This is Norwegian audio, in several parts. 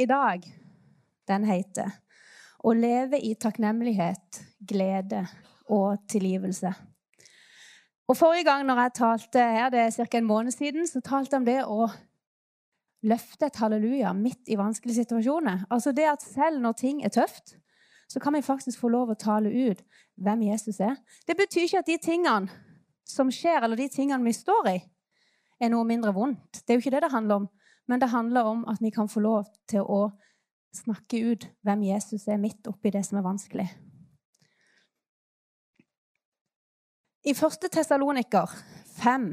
i dag, den heter 'Å leve i takknemlighet, glede og tilgivelse'. Og Forrige gang når jeg talte her, det er ca. en måned siden, så talte jeg om det å løfte et halleluja midt i vanskelige situasjoner. Altså det at selv når ting er tøft, så kan vi faktisk få lov å tale ut hvem Jesus er. Det betyr ikke at de tingene som skjer, eller de tingene vi står i, er noe mindre vondt. Det er jo ikke det det handler om. Men det handler om at vi kan få lov til å snakke ut hvem Jesus er, midt oppi det som er vanskelig. I 1. Tessaloniker 5,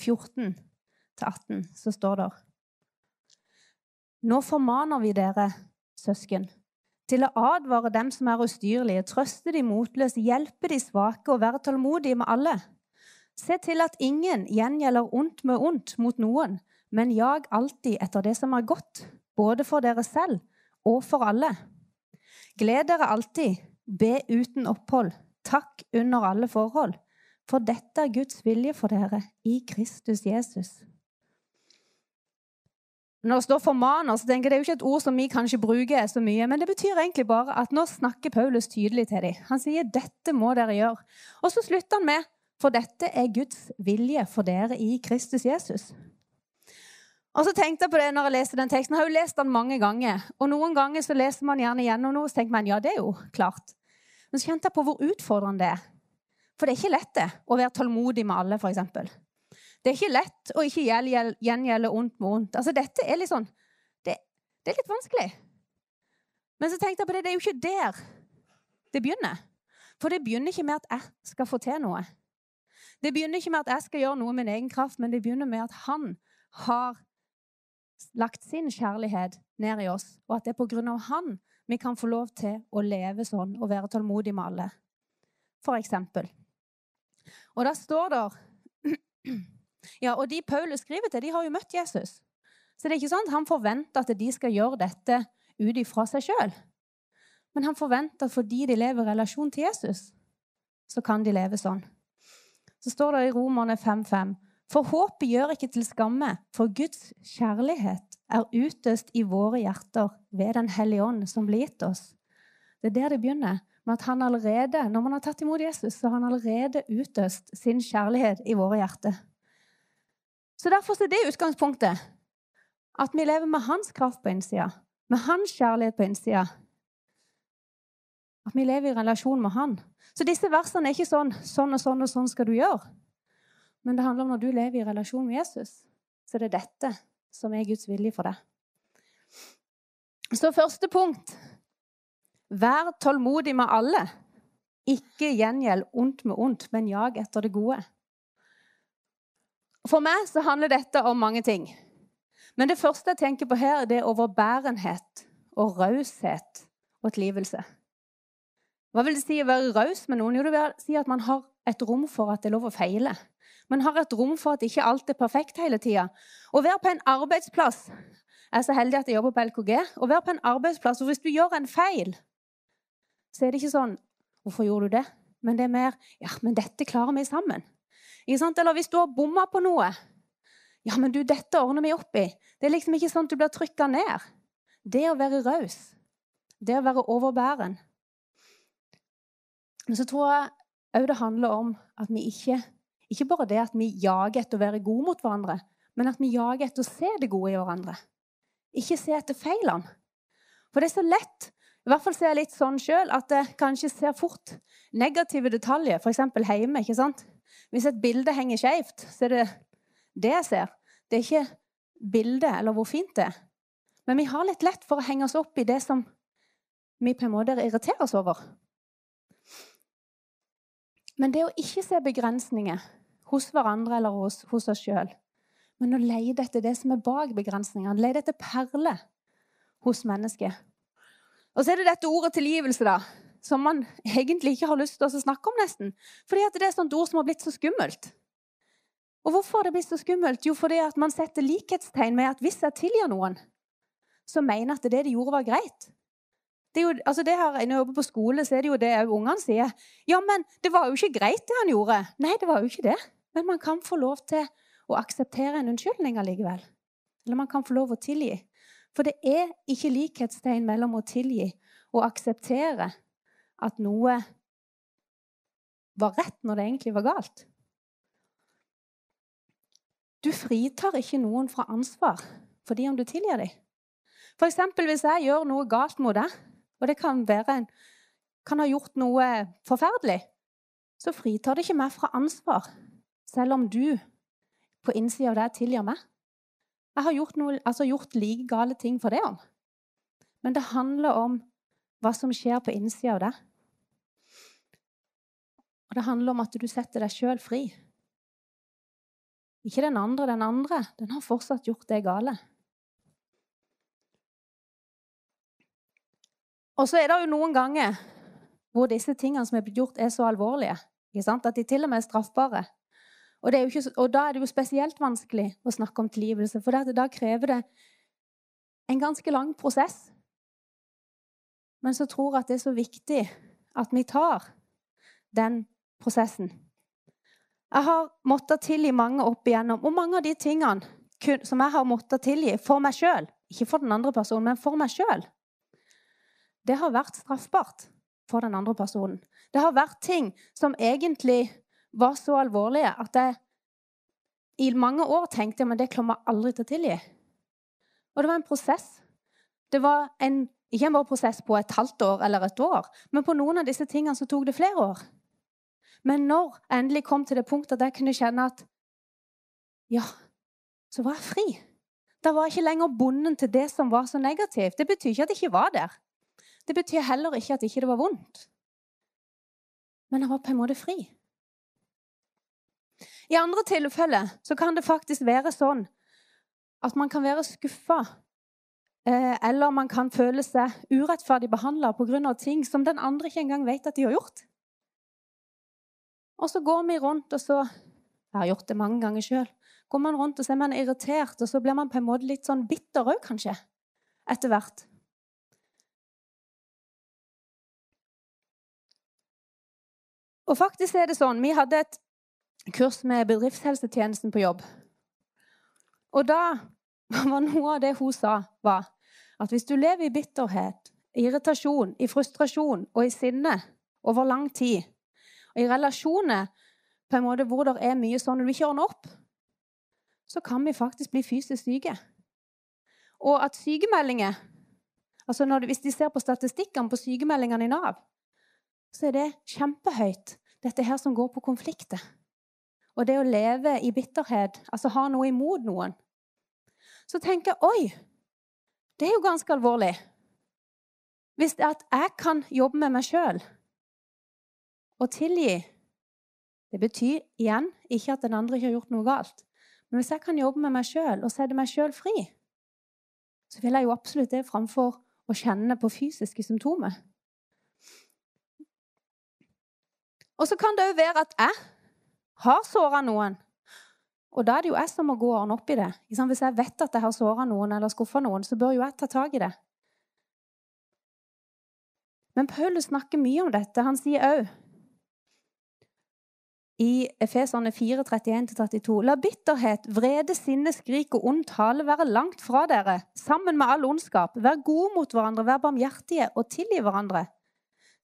14-18 så står det Nå formaner vi dere, søsken, til å advare dem som er ustyrlige, trøste de motløse, hjelpe de svake og være tålmodige med alle. Se til at ingen gjengjelder ondt med ondt mot noen, men jag alltid etter det som er godt, både for dere selv og for alle. Gled dere alltid, be uten opphold, takk under alle forhold, for dette er Guds vilje for dere i Kristus Jesus. Når det står 'formaner', så tenker jeg det er jo ikke et ord som vi kanskje bruker så mye, men det betyr egentlig bare at nå snakker Paulus tydelig til dem. Han sier 'dette må dere gjøre'. Og så slutter han med 'for dette er Guds vilje for dere i Kristus Jesus'. Og så tenkte jeg på det når jeg leste den teksten. Jeg har jo lest den mange ganger. Og noen ganger så leser man gjerne gjennom noe, så tenker man ja, det er jo klart. Men så kjente jeg på hvor utfordrende det er. For det er ikke lett det, å være tålmodig med alle, f.eks. Det er ikke lett å ikke gjengjelde ondt med ondt. Altså, dette er litt sånn det, det, er litt vanskelig. Men så tenkte jeg på det, det er jo ikke der det begynner. For det begynner ikke med at jeg skal få til noe. Det begynner ikke med at jeg skal gjøre noe med min egen kraft, men det begynner med at han har lagt sin kjærlighet ned i oss, og at det er på grunn av han vi kan få lov til å leve sånn og være tålmodige med alle. For eksempel. Og da står det Ja, og de Paulus skriver til, de har jo møtt Jesus. Så det er ikke sånn at han forventer at de skal gjøre dette ut ifra seg sjøl. Men han forventer at fordi de lever i relasjon til Jesus, så kan de leve sånn. Så står det i Romerne 5.5.: For håpet gjør ikke til skamme, for Guds kjærlighet er utøst i våre hjerter ved Den hellige ånd som blir gitt oss. Det er der det begynner med at han allerede, når man har tatt imot Jesus, så har han allerede utøst sin kjærlighet i våre hjerter. Så derfor er det utgangspunktet. At vi lever med hans kraft på innsida, med hans kjærlighet på innsida. At vi lever i relasjon med han. Så disse versene er ikke sånn sånn og sånn og sånn skal du gjøre. Men det handler om når du lever i relasjon med Jesus, så det er dette som er Guds vilje for deg. Så første punkt Vær tålmodig med alle. Ikke gjengjeld ondt med ondt, men jag etter det gode. For meg så handler dette om mange ting. Men det første jeg tenker på her, det er overbærenhet og raushet og tilgivelse. Hva vil det si å være raus med noen? Jo, det vil si at man har et rom for at det er lov å feile. Man har et rom for at ikke alt er perfekt hele tida. Å være på en arbeidsplass Jeg er så heldig at jeg jobber på LKG. Å være på en arbeidsplass, og Hvis du gjør en feil, så er det ikke sånn 'Hvorfor gjorde du det?' Men det er mer 'Ja, men dette klarer vi sammen'. Eller hvis du har bomma på noe 'Ja, men du, dette ordner vi opp i'. Det er liksom ikke sånn at du blir trykka ned. Det å være raus, det å være overbæren. Men så tror jeg òg det handler om at vi ikke Ikke bare det at vi jager etter å være gode mot hverandre, men at vi jager etter å se det gode i hverandre. Ikke se etter feilene. For det er så lett i hvert fall ser jeg litt sånn sjøl at jeg kanskje ser fort negative detaljer, f.eks. hjemme. ikke sant? Hvis et bilde henger skeivt, så er det det jeg ser. Det er ikke bildet eller hvor fint det er. Men vi har litt lett for å henge oss opp i det som vi på en måte irriterer oss over. Men det å ikke se begrensninger hos hverandre eller hos, hos oss sjøl, men å lete etter det som er bak begrensningene, lete etter perler hos mennesket og så er det dette ordet tilgivelse, da, som man egentlig ikke har lyst til å snakke om, nesten. Fordi at det er et sånt ord som har blitt så skummelt. Og hvorfor har det blitt så skummelt? Jo, fordi at man setter likhetstegn med at hvis jeg tilgir noen, så mener at det de gjorde, var greit. Det jo, altså det her, Når jeg jobber på skole, så er det jo det ungene sier. Ja, men det var jo ikke greit, det han gjorde. Nei, det var jo ikke det. Men man kan få lov til å akseptere en unnskyldning allikevel. Eller man kan få lov å tilgi. For det er ikke likhetstegn mellom å tilgi og akseptere at noe var rett når det egentlig var galt. Du fritar ikke noen fra ansvar fordi om du tilgir dem. F.eks. hvis jeg gjør noe galt mot deg, og det kan være en kan ha gjort noe forferdelig, så fritar det ikke meg fra ansvar, selv om du på innsida av deg tilgir meg. Jeg har gjort, noe, altså gjort like gale ting for det om. Men det handler om hva som skjer på innsida av deg. Og det handler om at du setter deg sjøl fri. Ikke den andre. Den andre den har fortsatt gjort det gale. Og så er det jo noen ganger hvor disse tingene som er blitt gjort, er så alvorlige at de til og med er straffbare. Og, er ikke, og, da er det jo spesielt vanskelig å snakke om tilgivelse, for da krever det en ganske lang prosess. Men så tror jeg at det er så viktig at vi tar den prosessen. Jeg har måttet tilgi mange opp igjennom, og mange av de tingene som jeg har måttet tilgi for meg sjøl, ikke for den andre personen, men for meg sjøl, det har vært straffbart for den andre personen. Det har vært ting som egentlig var så alvorlige at jeg i mange år tenkte men det kommer jeg aldri til å tilgi. Og det var en prosess. Det var en, ikke en prosess på et halvt år eller et år, men på noen av disse tingene så tok det flere år. Men når jeg endelig kom til det punktet at jeg kunne kjenne at ja, så var jeg fri. Da var jeg ikke lenger bonden til det som var så negativt. Det betyr ikke at jeg ikke var der. Det betyr heller ikke at ikke det var vondt. Men han var på en måte fri. I andre tilfeller så kan det faktisk være sånn at man kan være skuffa. Eh, eller man kan føle seg urettferdig behandla pga. ting som den andre ikke engang vet at de har gjort. Og så går vi rundt, og så Jeg har gjort det mange ganger sjøl. Går man rundt, og så er man irritert, og så blir man på en måte litt sånn bitter òg, kanskje. Etter hvert. Og faktisk er det sånn, Vi hadde et kurs med bedriftshelsetjenesten på jobb. Og da var noe av det hun sa, var at hvis du lever i bitterhet, irritasjon, i frustrasjon og i sinne over lang tid, og i relasjoner på en måte hvor det er mye sånn når du ikke ordner opp, så kan vi faktisk bli fysisk syke. Og at sykemeldinger altså det, Hvis de ser på statistikkene på sykemeldingene i Nav, så er det kjempehøyt, dette her som går på konflikter. Og det å leve i bitterhet, altså ha noe imot noen. Så tenker jeg oi, det er jo ganske alvorlig. Hvis det at jeg kan jobbe med meg sjøl og tilgi Det betyr igjen ikke at den andre ikke har gjort noe galt. Men hvis jeg kan jobbe med meg sjøl og sette meg sjøl fri, så vil jeg jo absolutt det framfor å kjenne på fysiske symptomer. Og så kan det òg være at jeg har såra noen. Og da er det jo jeg som må gå og ordne opp i det. Hvis jeg vet at jeg har såra noen eller skuffa noen, så bør jo jeg ta tak i det. Men Paulus snakker mye om dette. Han sier òg i Efeserne 4, 31-32.: La bitterhet, vrede, sinne, skrik og ond tale være langt fra dere, sammen med all ondskap. Vær gode mot hverandre, vær barmhjertige og tilgi hverandre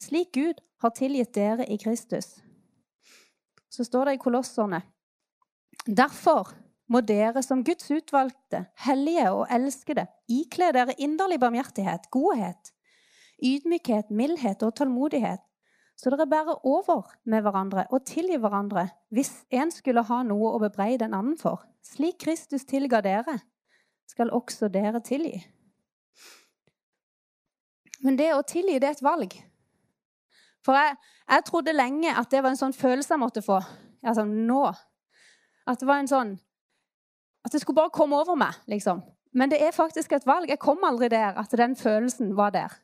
slik Gud har tilgitt dere i Kristus. Så står det i Kolosserne Derfor må dere som Guds utvalgte, hellige og elskede ikle dere inderlig barmhjertighet, godhet, ydmykhet, mildhet og tålmodighet, så dere bærer over med hverandre og tilgir hverandre hvis en skulle ha noe å bebreide en annen for. Slik Kristus tilga dere, skal også dere tilgi. Men det å tilgi, det er et valg. For jeg, jeg, trodde lenge at det var en sånn følelse jeg måtte få. Altså nå. At det var en sånn At det skulle bare komme over meg, liksom. Men det er faktisk et valg. Jeg kom aldri der at den følelsen var der.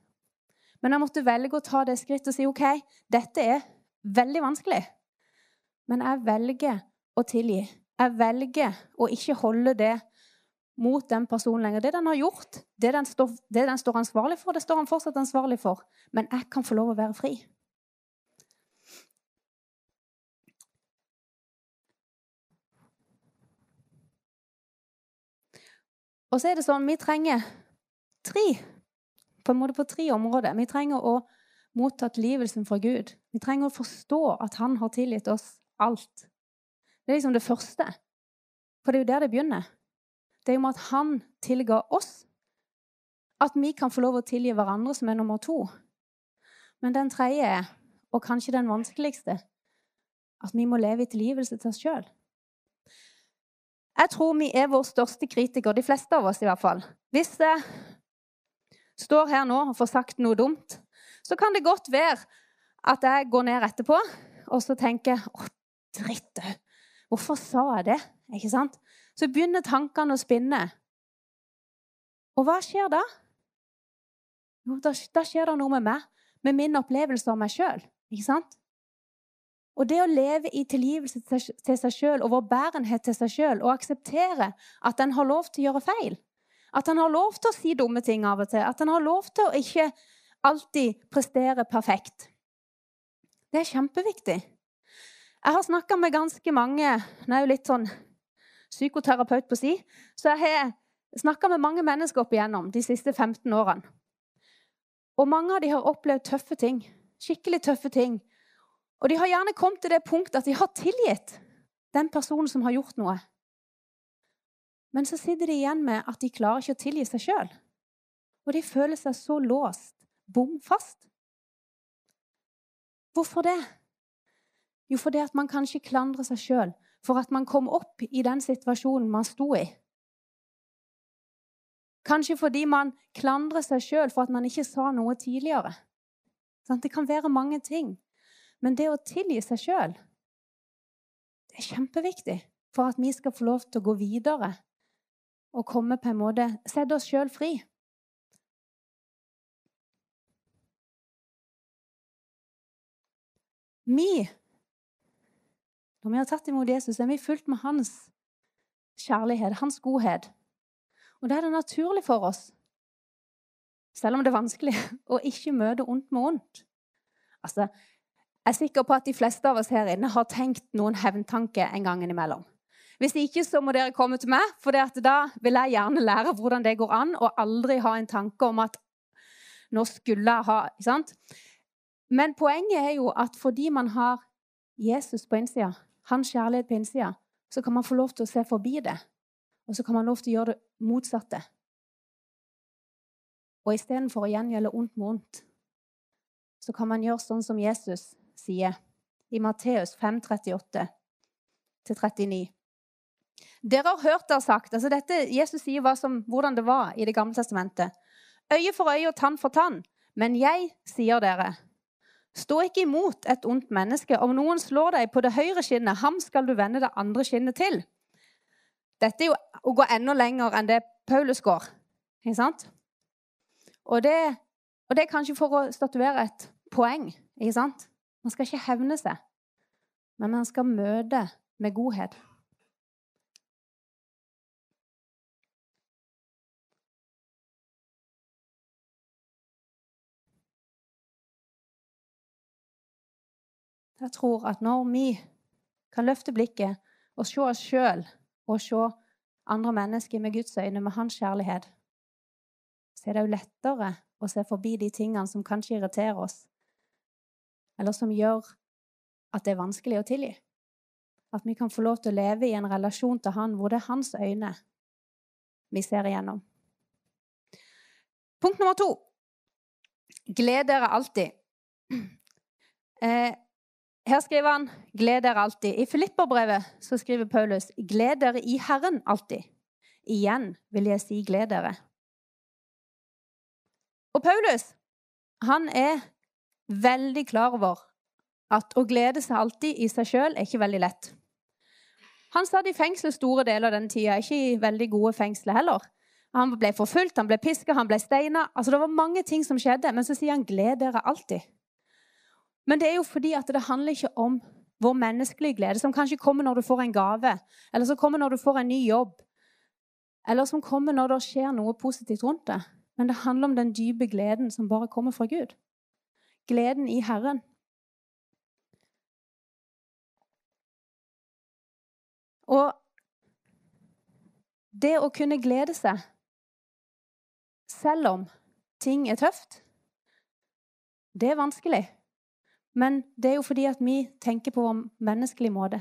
Men jeg måtte velge å ta det skrittet og si OK, dette er veldig vanskelig. Men jeg velger å tilgi. Jeg velger å ikke holde det mot den personen lenger. Det den har gjort, det den, står, det den står ansvarlig for, det står han fortsatt ansvarlig for. Men jeg kan få lov å være fri. Og så er det sånn vi trenger tre, på en måte på tre områder. Vi trenger å motta tilgivelsen fra Gud. Vi trenger å forstå at han har tilgitt oss alt. Det er liksom det første. For det er jo der det begynner. Det er jo med at han tilga oss. At vi kan få lov å tilgi hverandre, som er nummer to. Men den tredje, og kanskje den vanskeligste, at vi må leve i tilgivelse til oss sjøl. Jeg tror vi er vår største kritiker, de fleste av oss i hvert fall. Hvis jeg står her nå og får sagt noe dumt, så kan det godt være at jeg går ned etterpå og så tenker Å, dritt òg. Hvorfor sa jeg det? Ikke sant? Så begynner tankene å spinne. Og hva skjer da? Jo, da, da skjer det noe med meg, med min opplevelse av meg sjøl. Ikke sant? Og det å leve i tilgivelse til seg sjøl, overbærenhet til seg sjøl, og akseptere at en har lov til å gjøre feil, at en har lov til å si dumme ting av og til, at en har lov til å ikke alltid prestere perfekt, det er kjempeviktig. Jeg har snakka med ganske mange Nå er jo litt sånn psykoterapeut på si, så jeg har snakka med mange mennesker opp igjennom de siste 15 årene. Og mange av dem har opplevd tøffe ting. Skikkelig tøffe ting og de har gjerne kommet til det punktet at de har tilgitt den personen som har gjort noe. Men så sitter de igjen med at de klarer ikke å tilgi seg sjøl. Og de føler seg så låst, bom fast. Hvorfor det? Jo, fordi at man kan ikke klandre seg sjøl for at man kom opp i den situasjonen man sto i. Kanskje fordi man klandrer seg sjøl for at man ikke sa noe tidligere. Det kan være mange ting. Men det å tilgi seg sjøl, er kjempeviktig for at vi skal få lov til å gå videre og komme på en måte Sette oss sjøl fri. Vi, når vi har tatt imot Jesus, er vi fulgt med hans kjærlighet, hans godhet. Og da er det naturlig for oss, selv om det er vanskelig, å ikke møte ondt med ondt. Altså, jeg er sikker på at de fleste av oss her inne har tenkt noen hevntanker en gang imellom. Hvis ikke, så må dere komme til meg, for da vil jeg gjerne lære hvordan det går an, og aldri ha en tanke om at nå skulle jeg ha ikke sant? Men poenget er jo at fordi man har Jesus på innsida, hans kjærlighet på innsida, så kan man få lov til å se forbi det. Og så kan man lov til å gjøre det motsatte. Og istedenfor å gjengjelde ondt med ondt, så kan man gjøre sånn som Jesus sier i Matteus 5,38-39. Dere har hørt det sagt altså dette, Jesus sier som, hvordan det var i Det gamle testamentet. Øye for øye og tann for tann. Men jeg sier dere, stå ikke imot et ondt menneske. Om noen slår deg på det høyre skinnet, ham skal du vende det andre skinnet til. Dette er jo å gå enda lenger enn det Paulus går. Ikke sant? Og det, og det er kanskje for å statuere et poeng. ikke sant? Man skal ikke hevne seg, men man skal møte med godhet. Jeg tror at når vi kan løfte blikket og se oss sjøl og se andre mennesker med Guds øyne, med hans kjærlighet, så er det jo lettere å se forbi de tingene som kanskje irriterer oss, eller som gjør at det er vanskelig å tilgi. At vi kan få lov til å leve i en relasjon til Han hvor det er hans øyne vi ser igjennom. Punkt nummer to gled dere alltid. Eh, her skriver han 'gled dere alltid'. I Filipperbrevet skriver Paulus 'gled dere i Herren alltid'. Igjen vil jeg si 'gled dere'. Og Paulus han er veldig klar over at å glede seg alltid i seg sjøl er ikke veldig lett. Han satt i fengsel store deler av den tida, ikke i veldig gode fengsler heller. Han ble forfulgt, han ble piska, han ble steina. Altså, det var mange ting som skjedde, men så sier han 'gled dere alltid'. Men det er jo fordi at det handler ikke om vår menneskelige glede, som kanskje kommer når du får en gave, eller som kommer når du får en ny jobb, eller som kommer når det skjer noe positivt rundt deg. Men det handler om den dype gleden som bare kommer fra Gud gleden i Herren. Og det å kunne glede seg selv om ting er tøft. Det er vanskelig. Men det er jo fordi at vi tenker på en menneskelig måte.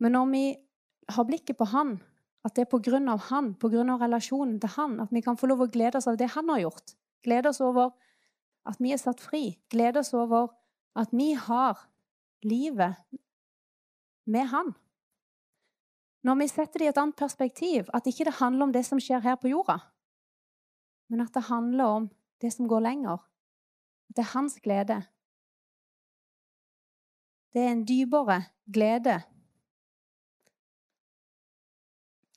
Men når vi har blikket på Han, at det er av Han, av relasjonen til Han, at vi kan få lov å glede oss av det Han har gjort, glede oss over at vi er satt fri, glede oss over at vi har livet med Han. Når vi setter det i et annet perspektiv, at ikke det handler om det som skjer her på jorda, men at det handler om det som går lenger. At det er hans glede. Det er en dypere glede.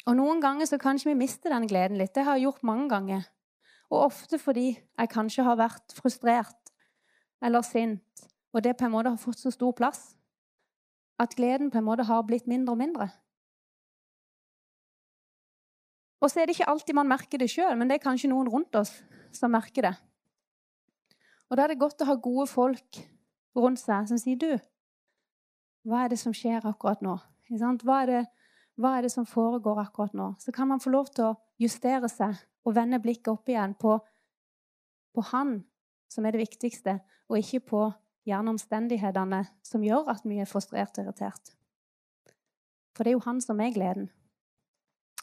Og Noen ganger så kan ikke vi miste den gleden litt. Det har jeg gjort mange ganger. Og ofte fordi jeg kanskje har vært frustrert eller sint, og det på en måte har fått så stor plass at gleden på en måte har blitt mindre og mindre. Og så er det ikke alltid man merker det sjøl, men det er kanskje noen rundt oss som merker det. Og da er det godt å ha gode folk rundt seg som sier du, hva er det som skjer akkurat nå? Hva er, det, hva er det som foregår akkurat nå? Så kan man få lov til å justere seg og vende blikket opp igjen på, på Han som er det viktigste, og ikke på gjerne omstendighetene som gjør at vi er frustrert og irritert. For det er jo Han som er gleden.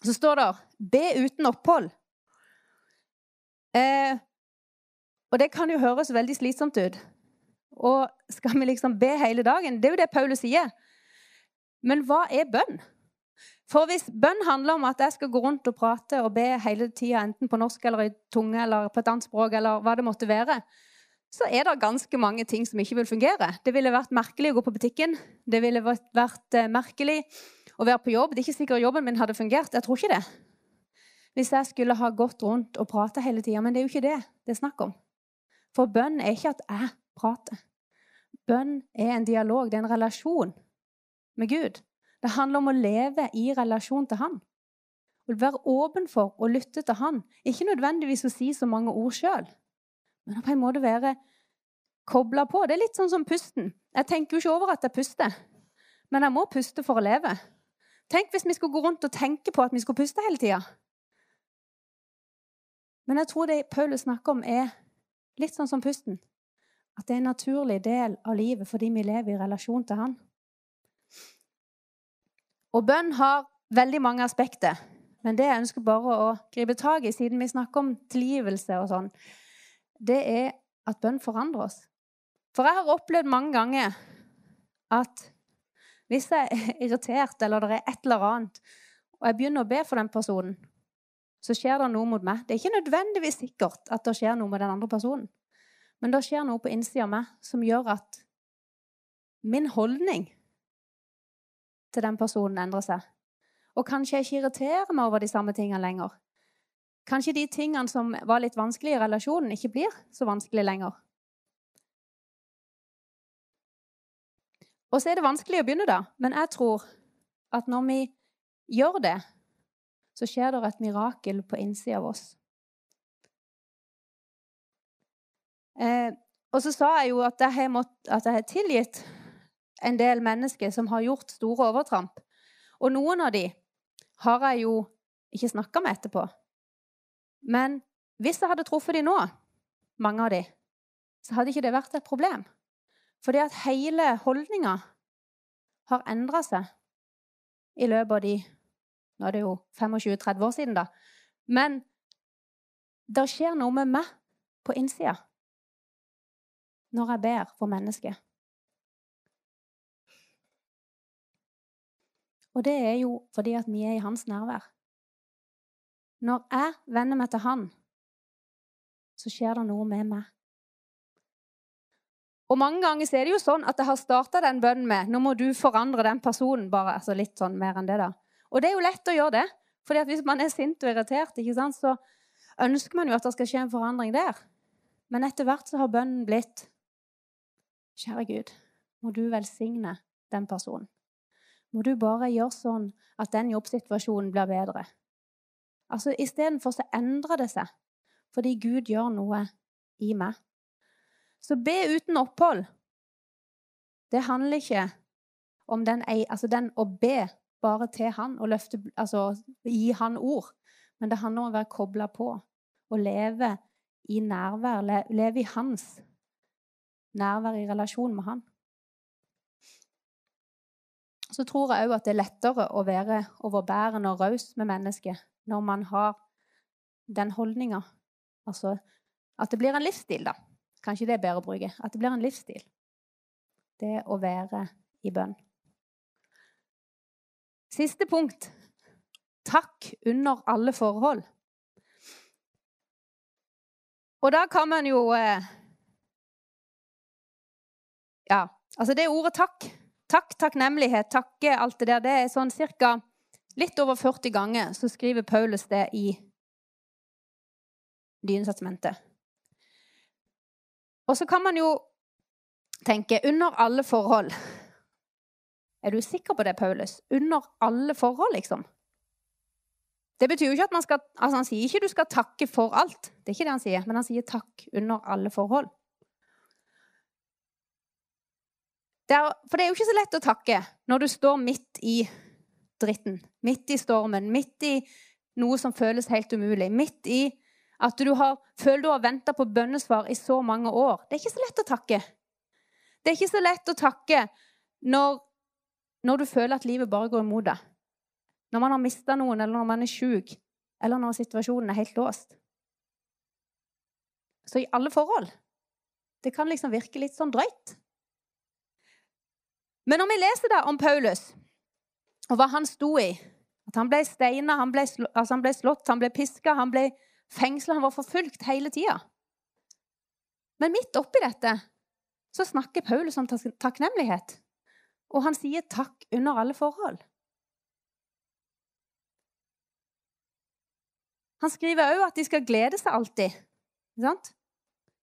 Så står det 'be uten opphold'. Eh, og det kan jo høres veldig slitsomt ut. Og skal vi liksom be hele dagen? Det er jo det Paulus sier. Men hva er bønn? For hvis bønn handler om at jeg skal gå rundt og prate og be hele tida, enten på norsk eller i tunge eller på et annet språk, eller hva det måtte være, så er det ganske mange ting som ikke vil fungere. Det ville vært merkelig å gå på butikken. Det ville vært eh, merkelig å være på jobb. Det er ikke sikkert jobben min hadde fungert. Jeg tror ikke det. Hvis jeg skulle ha gått rundt og prata hele tida. Men det er jo ikke det det er snakk om. For bønn er ikke at jeg prater. Bønn er en dialog, det er en relasjon med Gud. Det handler om å leve i relasjon til Han. Å være åpen for å lytte til Han. Ikke nødvendigvis å si så mange ord sjøl, men på en måte være kobla på. Det er litt sånn som pusten. Jeg tenker jo ikke over at jeg puster, men jeg må puste for å leve. Tenk hvis vi skulle gå rundt og tenke på at vi skulle puste hele tida. Men jeg tror det Paulus snakker om, er litt sånn som pusten. At det er en naturlig del av livet fordi vi lever i relasjon til Han. Og bønn har veldig mange aspekter. Men det jeg ønsker bare å gripe tak i, siden vi snakker om tilgivelse og sånn, det er at bønn forandrer oss. For jeg har opplevd mange ganger at hvis jeg er irritert, eller det er et eller annet, og jeg begynner å be for den personen, så skjer det noe mot meg. Det er ikke nødvendigvis sikkert at det skjer noe med den andre personen. Men det skjer noe på innsida av meg som gjør at min holdning til den personen endrer seg. Og kanskje jeg ikke irriterer meg over de samme tingene lenger. Kanskje de tingene som var litt vanskelig i relasjonen, ikke blir så vanskelig lenger. Og så er det vanskelig å begynne, da. Men jeg tror at når vi gjør det, så skjer det et mirakel på innsida av oss. Eh, og så sa jeg jo at jeg, mått, at jeg har tilgitt en del mennesker som har gjort store overtramp. Og noen av de har jeg jo ikke snakka med etterpå. Men hvis jeg hadde truffet de nå, mange av de, så hadde ikke det vært et problem. Fordi at hele holdninga har endra seg i løpet av de Nå er det jo 25-30 år siden, da. Men det skjer noe med meg på innsida når jeg ber for mennesket. Og det er jo fordi at vi er i hans nærvær. Når jeg vender meg til han, så skjer det noe med meg. Og mange ganger er det jo sånn at jeg har starta den bønnen med nå må du forandre den personen. bare, altså litt sånn mer enn det da. Og det er jo lett å gjøre det. fordi at hvis man er sint og irritert, ikke sant, så ønsker man jo at det skal skje en forandring der. Men etter hvert så har bønnen blitt Kjære Gud, må du velsigne den personen. Må du bare gjøre sånn at den jobbsituasjonen blir bedre. Altså Istedenfor så endrer det seg fordi Gud gjør noe i meg. Så be uten opphold, det handler ikke om den, altså den å be bare til han og løfte, altså gi han ord. Men det handler om å være kobla på og leve i nærvær, leve i hans nærvær i relasjon med han. Så tror jeg òg at det er lettere å være overbærende og raus med mennesket når man har den holdninga. Altså at det blir en livsstil, da. Kanskje det er bedre å bruke. At det blir en livsstil. Det å være i bønn. Siste punkt. Takk under alle forhold. Og da kan man jo eh, Ja, altså det ordet takk Takk, takknemlighet, takke, alt det der. Det er sånn cirka litt over 40 ganger så skriver Paulus det i Dynesatsementet. Og så kan man jo tenke under alle forhold. Er du sikker på det, Paulus? Under alle forhold, liksom? Det betyr jo ikke at man skal altså Han sier ikke du skal takke for alt. Det er ikke det han sier, men han sier takk under alle forhold. Det er, for det er jo ikke så lett å takke når du står midt i dritten, midt i stormen, midt i noe som føles helt umulig, midt i at du har, føler du har venta på bønnesvar i så mange år. Det er ikke så lett å takke. Det er ikke så lett å takke når, når du føler at livet bare går imot deg. Når man har mista noen, eller når man er sjuk, eller når situasjonen er helt låst. Så i alle forhold. Det kan liksom virke litt sånn drøyt. Men når vi leser da om Paulus og hva han sto i At han ble steina, han, altså han ble slått, han ble piska, han ble fengsla, han var forfulgt hele tida. Men midt oppi dette så snakker Paulus om takknemlighet. Og han sier takk under alle forhold. Han skriver òg at de skal glede seg alltid.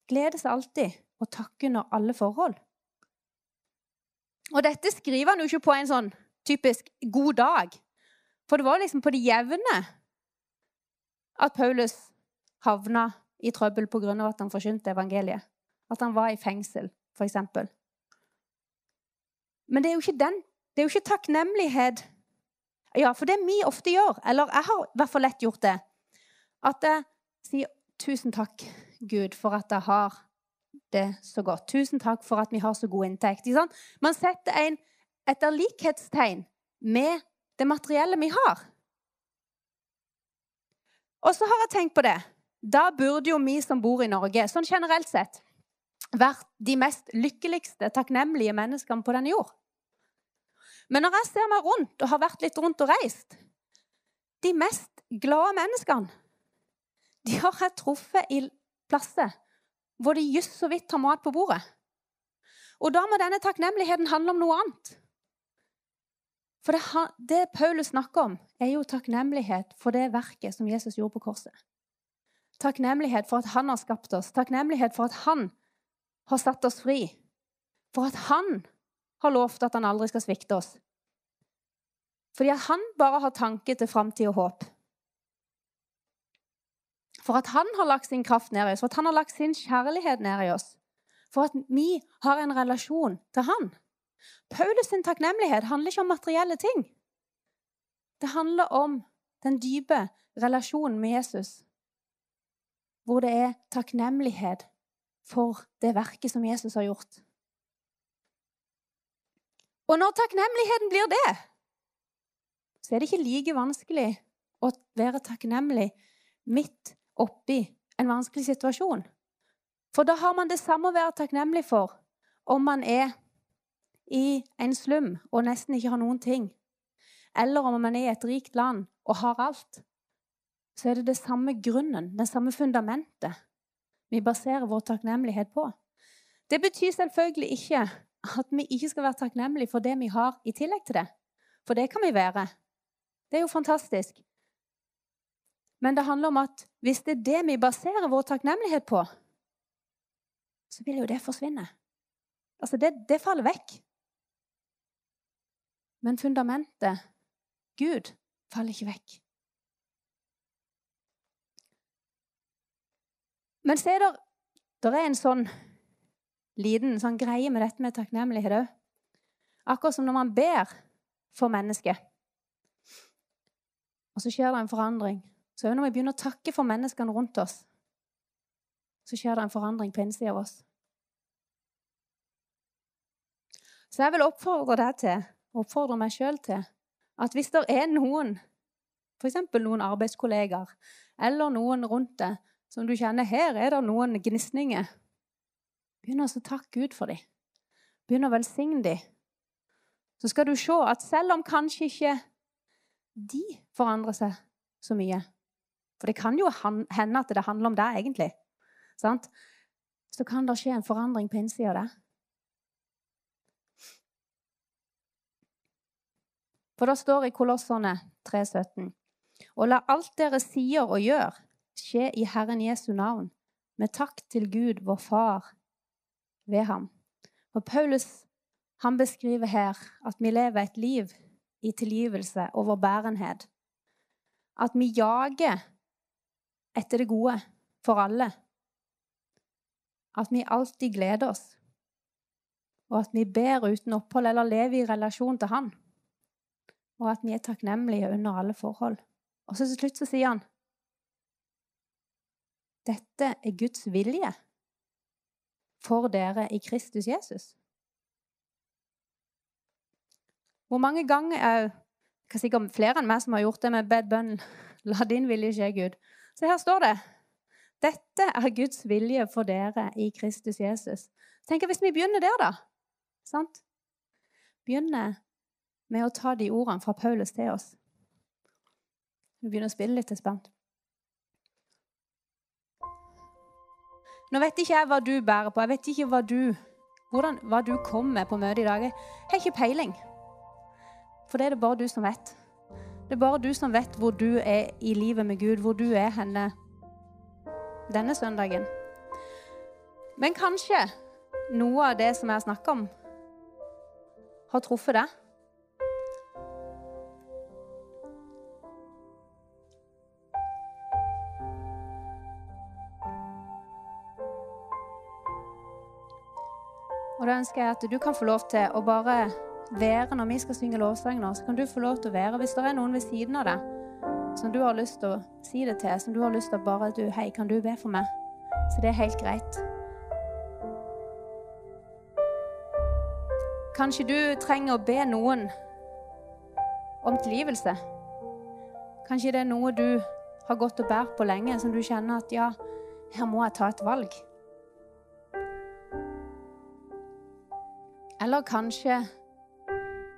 Glede seg alltid og takke under alle forhold. Og dette skriver han jo ikke på en sånn typisk god dag. For det var liksom på det jevne at Paulus havna i trøbbel pga. at han forkynte evangeliet. At han var i fengsel, f.eks. Men det er jo ikke den. Det er jo ikke takknemlighet. Ja, for det vi ofte gjør, eller jeg har i hvert fall lett gjort det, at jeg sier 'Tusen takk, Gud, for at jeg har det så godt. Tusen takk for at vi har så god inntekt. Man setter en etterlikhetstegn med det materielle vi har. Og så har jeg tenkt på det. Da burde jo vi som bor i Norge, sånn generelt sett, vært de mest lykkeligste, takknemlige menneskene på denne jord. Men når jeg ser meg rundt og har vært litt rundt og reist De mest glade menneskene de har jeg truffet i plasser hvor de just så vidt har mat på bordet. Og da må denne takknemligheten handle om noe annet. For det, det, Paulus snakker om, er jo takknemlighet for det verket som Jesus gjorde på korset. Takknemlighet for at han har skapt oss, takknemlighet for at han har satt oss fri. For at han har lovt at han aldri skal svikte oss. Fordi at han bare har tanke til framtid og håp. For at han har lagt sin kraft ned i oss, for at han har lagt sin kjærlighet ned i oss. For at vi har en relasjon til han. Paulus' sin takknemlighet handler ikke om materielle ting. Det handler om den dype relasjonen med Jesus, hvor det er takknemlighet for det verket som Jesus har gjort. Og når takknemligheten blir det, så er det ikke like vanskelig å være takknemlig midt oppi en vanskelig situasjon. For da har man det samme å være takknemlig for om man er i en slum og nesten ikke har noen ting, eller om man er i et rikt land og har alt. Så er det det samme grunnen, det samme fundamentet, vi baserer vår takknemlighet på. Det betyr selvfølgelig ikke at vi ikke skal være takknemlige for det vi har i tillegg til det. For det kan vi være. Det er jo fantastisk. Men det handler om at hvis det er det vi baserer vår takknemlighet på, så vil jo det forsvinne. Altså, det, det faller vekk. Men fundamentet, Gud, faller ikke vekk. Men se der, der er en sånn liten sånn greie med dette med takknemlighet òg. Akkurat som når man ber for mennesket. Og så skjer det en forandring. Så når vi begynner å takke for menneskene rundt oss, så skjer det en forandring på innsida av oss. Så jeg vil oppfordre deg til, og oppfordre meg sjøl til, at hvis det er noen, f.eks. noen arbeidskollegaer eller noen rundt deg, som du kjenner her er det noen gnisninger, begynn å takke Gud for dem. Begynn å velsigne dem. Så skal du se at selv om kanskje ikke de forandrer seg så mye For det kan jo hende at det handler om deg, egentlig. Sant? Så kan det skje en forandring på innsida av deg. For det står i Kolosserne 3,17.: Og la alt dere sier og gjør, skje i Herren Jesu navn, med takk til Gud, vår Far, ved ham. Og Paulus han beskriver her at vi lever et liv i tilgivelse og overbærenhet. At vi jager etter det gode for alle. At vi alltid gleder oss. Og at vi ber uten opphold eller lever i relasjon til Han og at vi er takknemlige under alle forhold. Og så til slutt så sier han dette er Guds vilje for dere i Kristus Jesus. Hvor mange ganger òg Sikkert flere enn meg som har gjort det med bedt bønnen La din vilje skje, Gud. Så her står det dette er Guds vilje for dere i Kristus Jesus. Tenk Hvis vi begynner der, da. Sant? Begynner med å ta de ordene fra Paulus til oss. Vi begynner å spille litt, spent. Nå vet ikke jeg hva du bærer på. Jeg vet ikke hva du, hvordan, hva du kom med på møtet i dag. Jeg har ikke peiling. For det er det bare du som vet. Det er bare du som vet hvor du er i livet med Gud, hvor du er henne denne søndagen. Men kanskje noe av det som jeg har snakka om, har truffet deg. Og da ønsker jeg at du kan få lov til å bare være når vi skal synge lovsang nå, så kan du få lov til å være. Hvis det er noen ved siden av deg som du har lyst til å si det til, som du har lyst til å bare du, Hei, kan du be for meg? Så det er helt greit. Kanskje du trenger å be noen om tilgivelse. Kanskje det er noe du har gått og båret på lenge, som du kjenner at ja, her må jeg ta et valg. Eller kanskje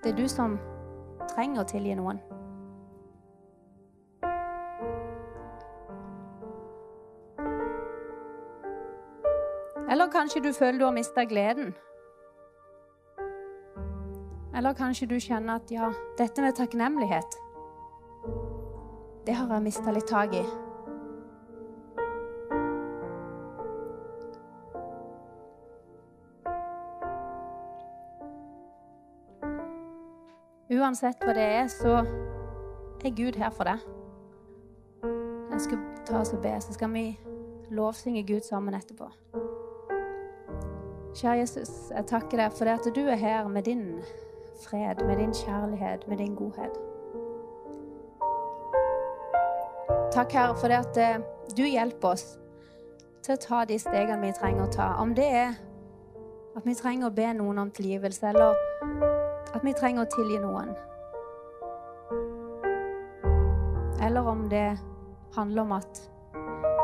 det er du som trenger å tilgi noen. Eller kanskje du føler du har mista gleden. Eller kanskje du kjenner at ja, dette med takknemlighet, det har jeg mista litt tak i. Uansett hva det er, så er Gud her for deg. Jeg skal ta oss og be, så skal vi lovsynge Gud sammen etterpå. Kjære Jesus, jeg takker deg for det at du er her med din fred, med din kjærlighet, med din godhet. Takk, Herre, for det at eh, du hjelper oss til å ta de stegene vi trenger å ta. Om det er at vi trenger å be noen om tilgivelse, eller at vi trenger å tilgi noen. Eller om det handler om at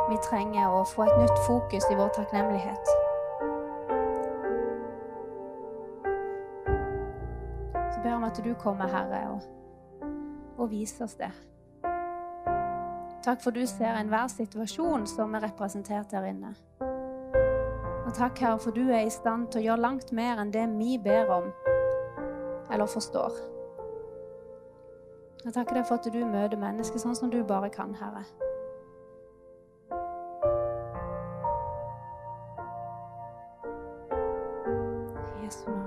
vi trenger å få et nytt fokus i vår takknemlighet. Så ber jeg om at du kommer, Herre, og, og viser oss det. Takk for du ser enhver situasjon som er representert her inne. Og takk, Herre, for du er i stand til å gjøre langt mer enn det vi ber om eller forstår. Jeg takker deg for at du møter mennesker sånn som du bare kan, Herre. Jesu navn.